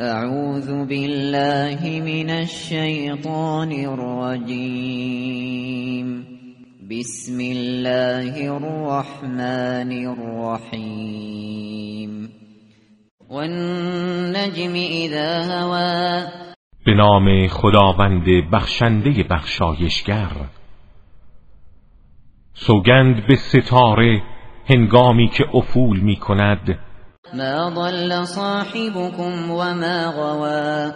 اعوذ بالله من الشیطان الرجیم بسم الله الرحمن الرحیم والنجم اذا هوا به نام خداوند بخشنده بخشایشگر. سوگند به ستاره هنگامی که افول می کند ما ضل صاحبكم وما غوا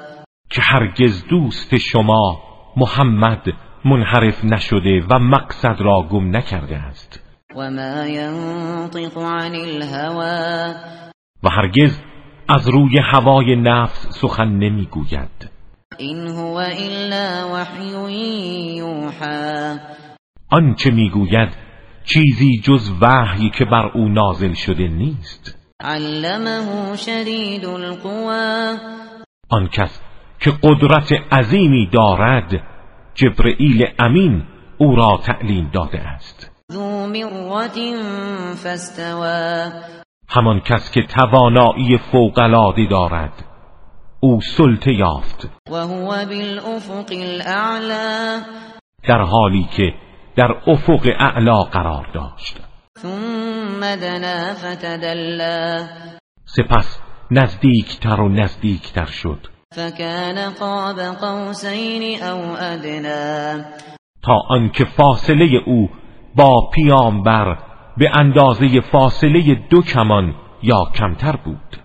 که هرگز دوست شما محمد منحرف نشده و مقصد را گم نکرده است. و ما ينطق عن الهوا و هرگز از روی هوای نفس سخن نمی‌گوید. این هو الا وحی یوحى. آنچه می‌گوید چیزی جز وحی که بر او نازل شده نیست. علمه شدید القوا آن کس که قدرت عظیمی دارد جبرئیل امین او را تعلیم داده است. ذو مرت همان کس که توانایی فوق‌العاده دارد او سلطه یافت. و هو بالافق الاعلى در حالی که در افق اعلا قرار داشت. ثم دنا فتدلى. سپس نزدیکتر و نزدیکتر شد. فكان قاب قوسین او ادنا. تا آنکه فاصله او با پیامبر به اندازه فاصله دو کمان یا کمتر بود.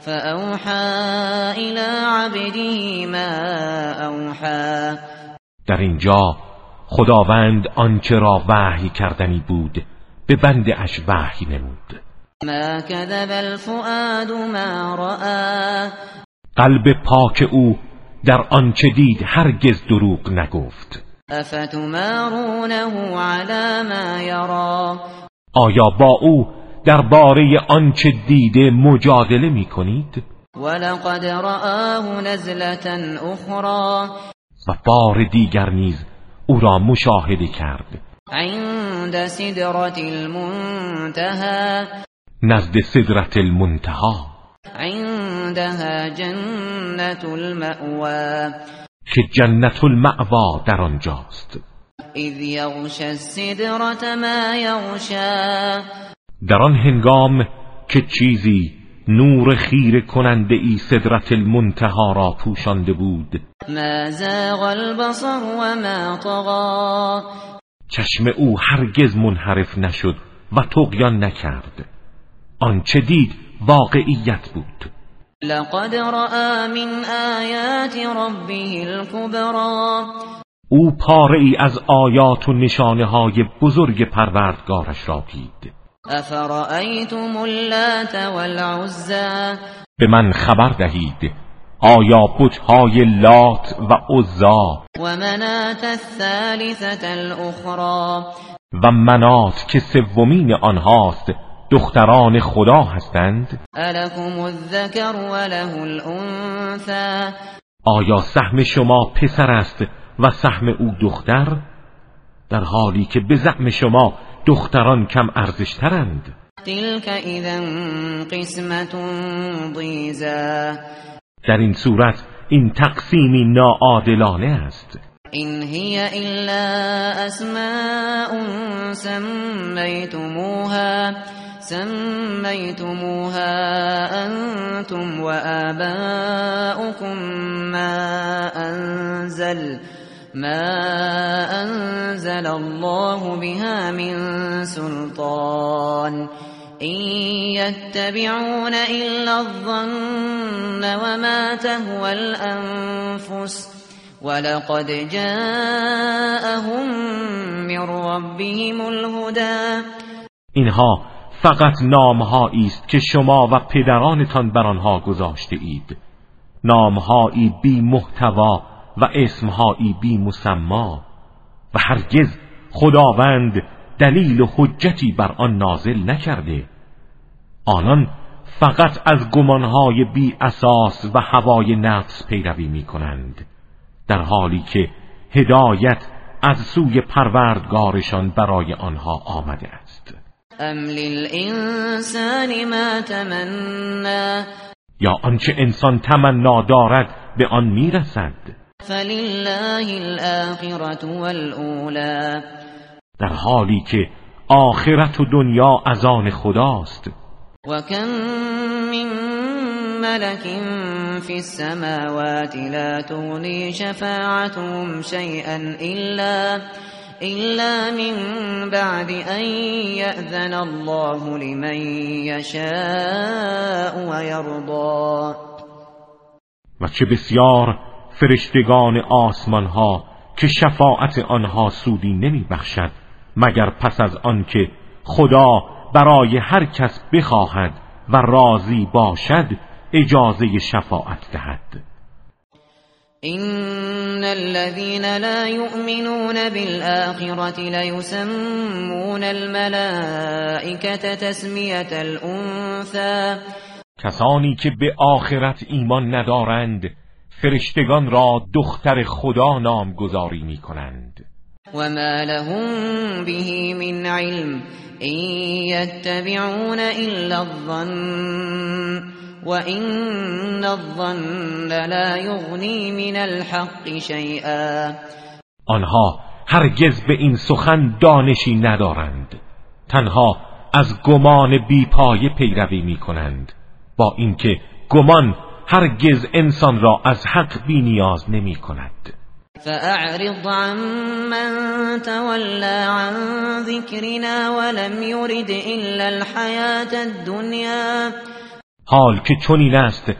فاوحى الى عبده ما اوحى در اینجا خداوند آنچه را وحی کردنی بود. به بنده اش وحی نمود. ما كذب الفؤاد ما رأى. قلب پاک او در آنچه دید هرگز دروغ نگفت. افتمارونه على ما یرا آیا با او درباره آنچه دیده مجادله می کنید؟ ولقد رآه نزلة اخرى و بار دیگر نیز او را مشاهده کرد. عند سدرة المنتهى. نزد صدرت المنتها عندها جنة المأوى. که جنت المعوا در آنجاست. اذ یغشى السدرة ما یغشى در آن هنگام که چیزی نور خیره کننده ای صدرت المنتها را پوشانده بود. ما زاغ البصر وما طغى. چشم او هرگز منحرف نشد و تقیان نکرد. آنچه دید واقعیت بود. لقد رأى من آیات ربه الكبرى. او پاره ای از آیات و نشانه های بزرگ پروردگارش را دید. اللات والعزى؟ به من خبر دهید آیا بتهای لات و عزا ومناة الثالثة الأخرى. و منات که سومین آنهاست دختران خدا هستند؟ ألكم الذكر وله الأنثى. آیا سهم شما پسر است و سهم او دختر؟ در حالی که به زعم شما دختران کم ارزشترند. تلك إذا قسمة ضيزى. در این صورت این تقسیمی ناعادلانه است. إن هي إلا أسماء سميتموها سميتموها أنتم وآباؤكم ما أنزل ما أنزل الله بها من سلطان. إن يتبعون إلا الظن وما تهوى الأنفس ولقد جاءهم من ربهم الهدى. اینها فقط نامهایی است که شما و پدرانتان بر آنها گذاشته اید نامهایی بی محتوا و اسمهایی بی مسما و هرگز خداوند دلیل و حجتی بر آن نازل نکرده. آنان فقط از گمانهای بی اساس و هوای نفس پیروی می کنند در حالی که هدایت از سوی پروردگارشان برای آنها آمده است. أم للإنسان ما تمنى. یا آنچه انسان تمنا دارد به آن می‌رسد. فلله الآخرة والأولى. در حالی که آخرت و دنیا از آن خداست. و کم من ملك في السماوات لا تغني شفاعتهم شيئا إلا إلا من بعد أن يأذن الله لمن يشاء ويرضى. و چه بسیار فرشتگان آسمان ها که شفاعت آنها سودی نمی بخشد مگر پس از آنکه خدا برای هر کس بخواهد و راضی باشد اجازه شفاعت دهد. این الذين لا يؤمنون بالآخرة ليسمون الملائكة تسمیت الانثى کسانی که به آخرت ایمان ندارند فرشتگان را دختر خدا نامگذاری می کنند و ما لهم به من علم این یتبعون الا الظن و این الظن لا یغنی من الحق شیئا آنها هرگز به این سخن دانشی ندارند. تنها از گمان بیپایه پیروی می کنند با اینکه گمان هرگز انسان را از حق بی نیاز نمی کند فأعرض عن من تولى عن ذكرنا ولم يرد إلا الحياة الدنيا. حال که چنین است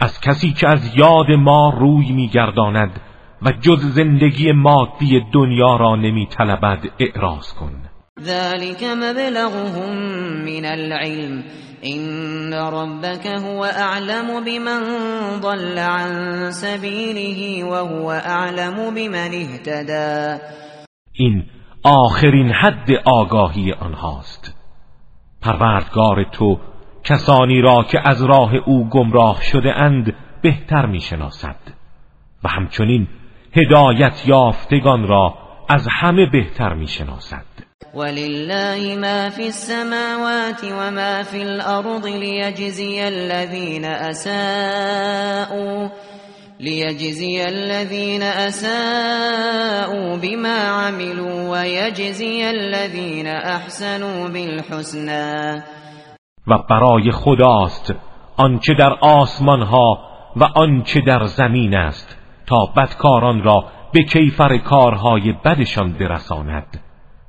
از کسی که از یاد ما روی میگرداند و جز زندگی مادی دنیا را نمی طلبد اعراض کن ذلك مبلغهم من العلم این ربك هو اعلم بمن ضل عن سبیله وهو اعلم بمن اهتدى. این آخرین حد آگاهی آنهاست. پروردگار تو کسانی را که از راه او گمراه شده اند بهتر می‌شناسد. و همچنین هدایت یافتگان را از همه بهتر می‌شناسد. ولله ما في السماوات وما في الأرض ليجزي الذين أساءوا ليجزي الذين أساءوا بما عملوا ويجزي الذين أحسنوا بالحسنى. و برای خداست آنچه در آسمان ها و آنچه در زمین است تا بدکاران را به کیفر کارهای بدشان برساند.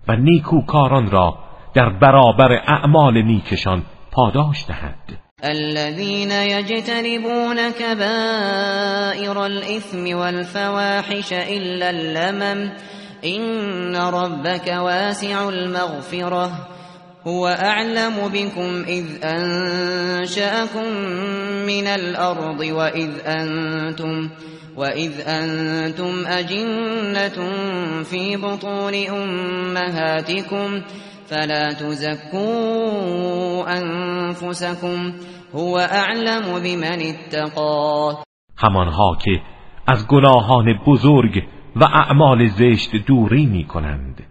و نیکوکاران را در برابر اعمال نیکشان پاداش دهد. الذين يجتنبون كبائر الإثم والفواحش إلا اللمم إن ربك واسع المغفرة. هو أعلم بكم إذ أنشأكم من الأرض وإذ أنتم وَإِذْ أَنْتُمْ أَجِنَّةٌ فِي بُطُونِ أُمَّهَاتِكُمْ فَلَا تُزَكُّوا أَنفُسَكُمْ هُوَ أَعْلَمُ بِمَنِ اتَّقَى. همانها که از گناهان بزرگ و اعمال زشت دوری می کنند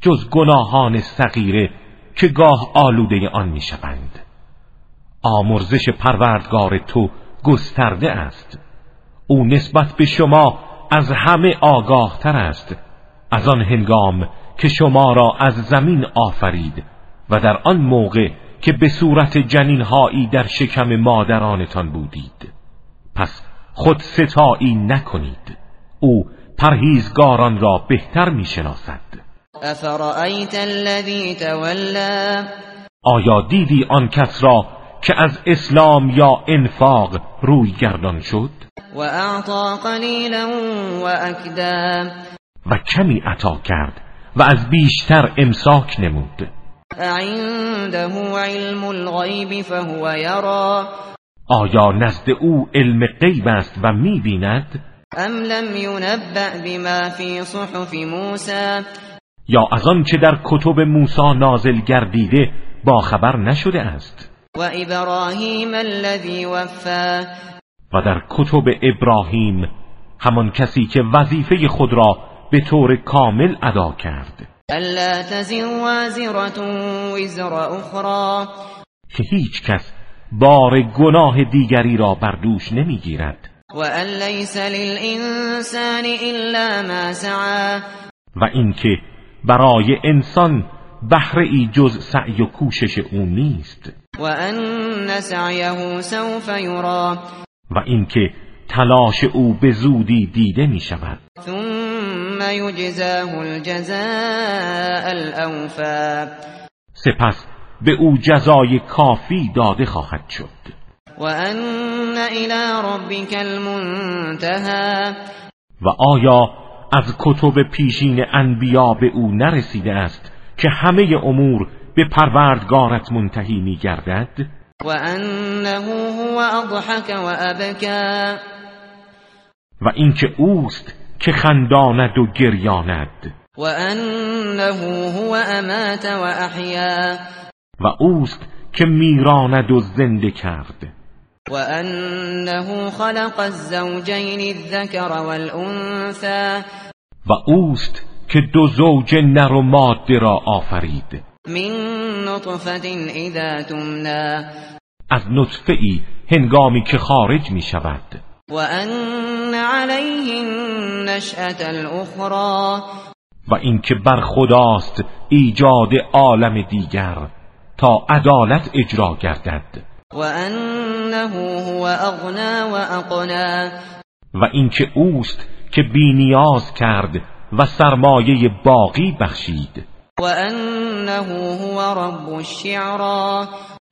جز گناهان صغیره که گاه آلوده آن می شوند آمرزش پروردگار تو گسترده است. او نسبت به شما از همه آگاه تر است. از آن هنگام که شما را از زمین آفرید و در آن موقع که به صورت جنینهایی در شکم مادرانتان بودید. پس خود ستایی نکنید. او پرهیزگاران را بهتر می‌شناسد. افرأیت الذی تولا آیا دیدی آن کس را که از اسلام یا انفاق روی گردان شد؟ و اعطا قلیلا و اکدا و کمی عطا کرد و از بیشتر امساک نمود. عنده علم الغیب فهو یرا. آیا نزد او علم غیب است و می‌بیند؟ ام لم ینبأ بما فی صحف موسی یا از آن چه در کتب موسی نازل گردیده با خبر نشده است. و ابراهیم الذی وفا و در کتب ابراهیم همان کسی که وظیفه خود را به طور کامل ادا کرد. الا تزر وازرة وزر اخرى که هیچ کس بار گناه دیگری را بر دوش نمی‌گیرد. و ان لیس للانسان الا ما سعى و اینکه برای انسان بهره ای جز سعی و کوشش او نیست. و ان سعیه سوف یرا و اینکه تلاش او به زودی دیده می شود ثم یجزاه الجزاء الاوفا سپس به او جزای کافی داده خواهد شد. و ان الى ربک المنتهى. و آیا از کتب پیشین انبیا به او نرسیده است که همه امور به پروردگارت منتهی می گردد و انه هو اضحک و ابکا و اینکه اوست که خنداند و گریاند. و انه هو امات و احیا و اوست که میراند و زنده کرد. و انه خلق الزوجین الذکر والانثى و اوست که دو زوج نر و ماده را آفرید. من نطفه اذا تمنا از نطفه ای هنگامی که خارج می شود. و ان علیه النشأة الاخرى و اینکه بر خداست ایجاد عالم دیگر تا عدالت اجرا گردد. و انه هو اغنا و اقنا و اینکه اوست که بینیاز کرد و سرمایه باقی بخشید. و انه هو رب الشعرا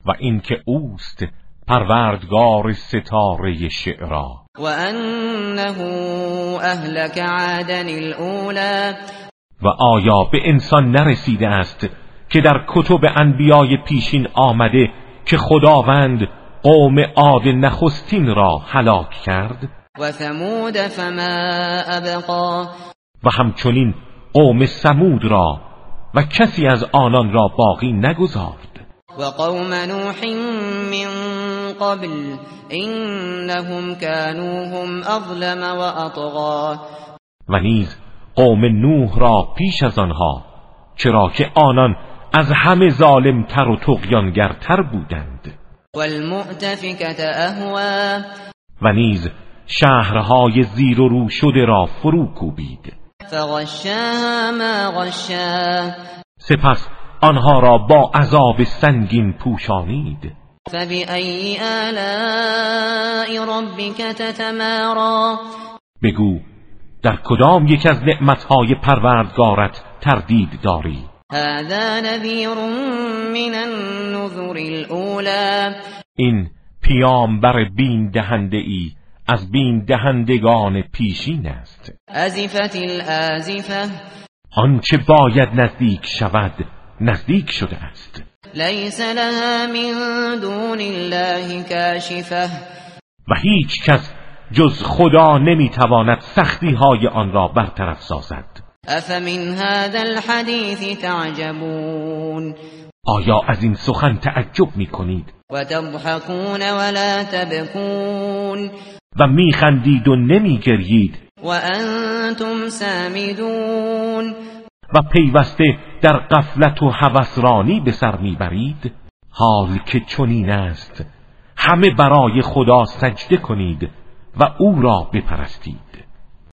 و اینکه اوست پروردگار ستاره شعرا. و انه اهلك عادا الاولى و آیا به انسان نرسیده است که در کتب انبیای پیشین آمده که خداوند قوم عاد نخستین را هلاک کرد. و ثمود فما ابقا. و همچنین قوم سمود را و کسی از آنان را باقی نگذارد. و قوم نوح من قبل انهم كانوا هم اظلم و اطغا. و نیز قوم نوح را پیش از آنها چرا که آنان از همه ظالمتر و تقیانگرتر بودند. والمؤتفکت اهوا و نیز شهرهای زیر و رو شده را فرو کوبید. فغشاها ما غشا. سپس آنها را با عذاب سنگین پوشانید. فبأي آلاء ربك تتمارا؟ بگو در کدام یک از نعمتهای پروردگارت تردید داری هذا نذیر من النذر الاولى این پیامبر بین دهنده ای از بین دهندگان پیشین است. ازفت الازفه آنچه باید نزدیک شود نزدیک شده است. لیس لها من دون الله کاشفه و هیچ کس جز خدا نمی‌تواند سختی های آن را برطرف سازد. افمن هذا الحديث تعجبون؟ آیا از این سخن تعجب می کنید و تضحكون ولا تبكون. و میخندید و نمیگرید و انتم سامدون. و پیوسته در قفلت و هوسرانی به سر می‌برید؟ حال که چنین است همه برای خدا سجده کنید و او را بپرستید.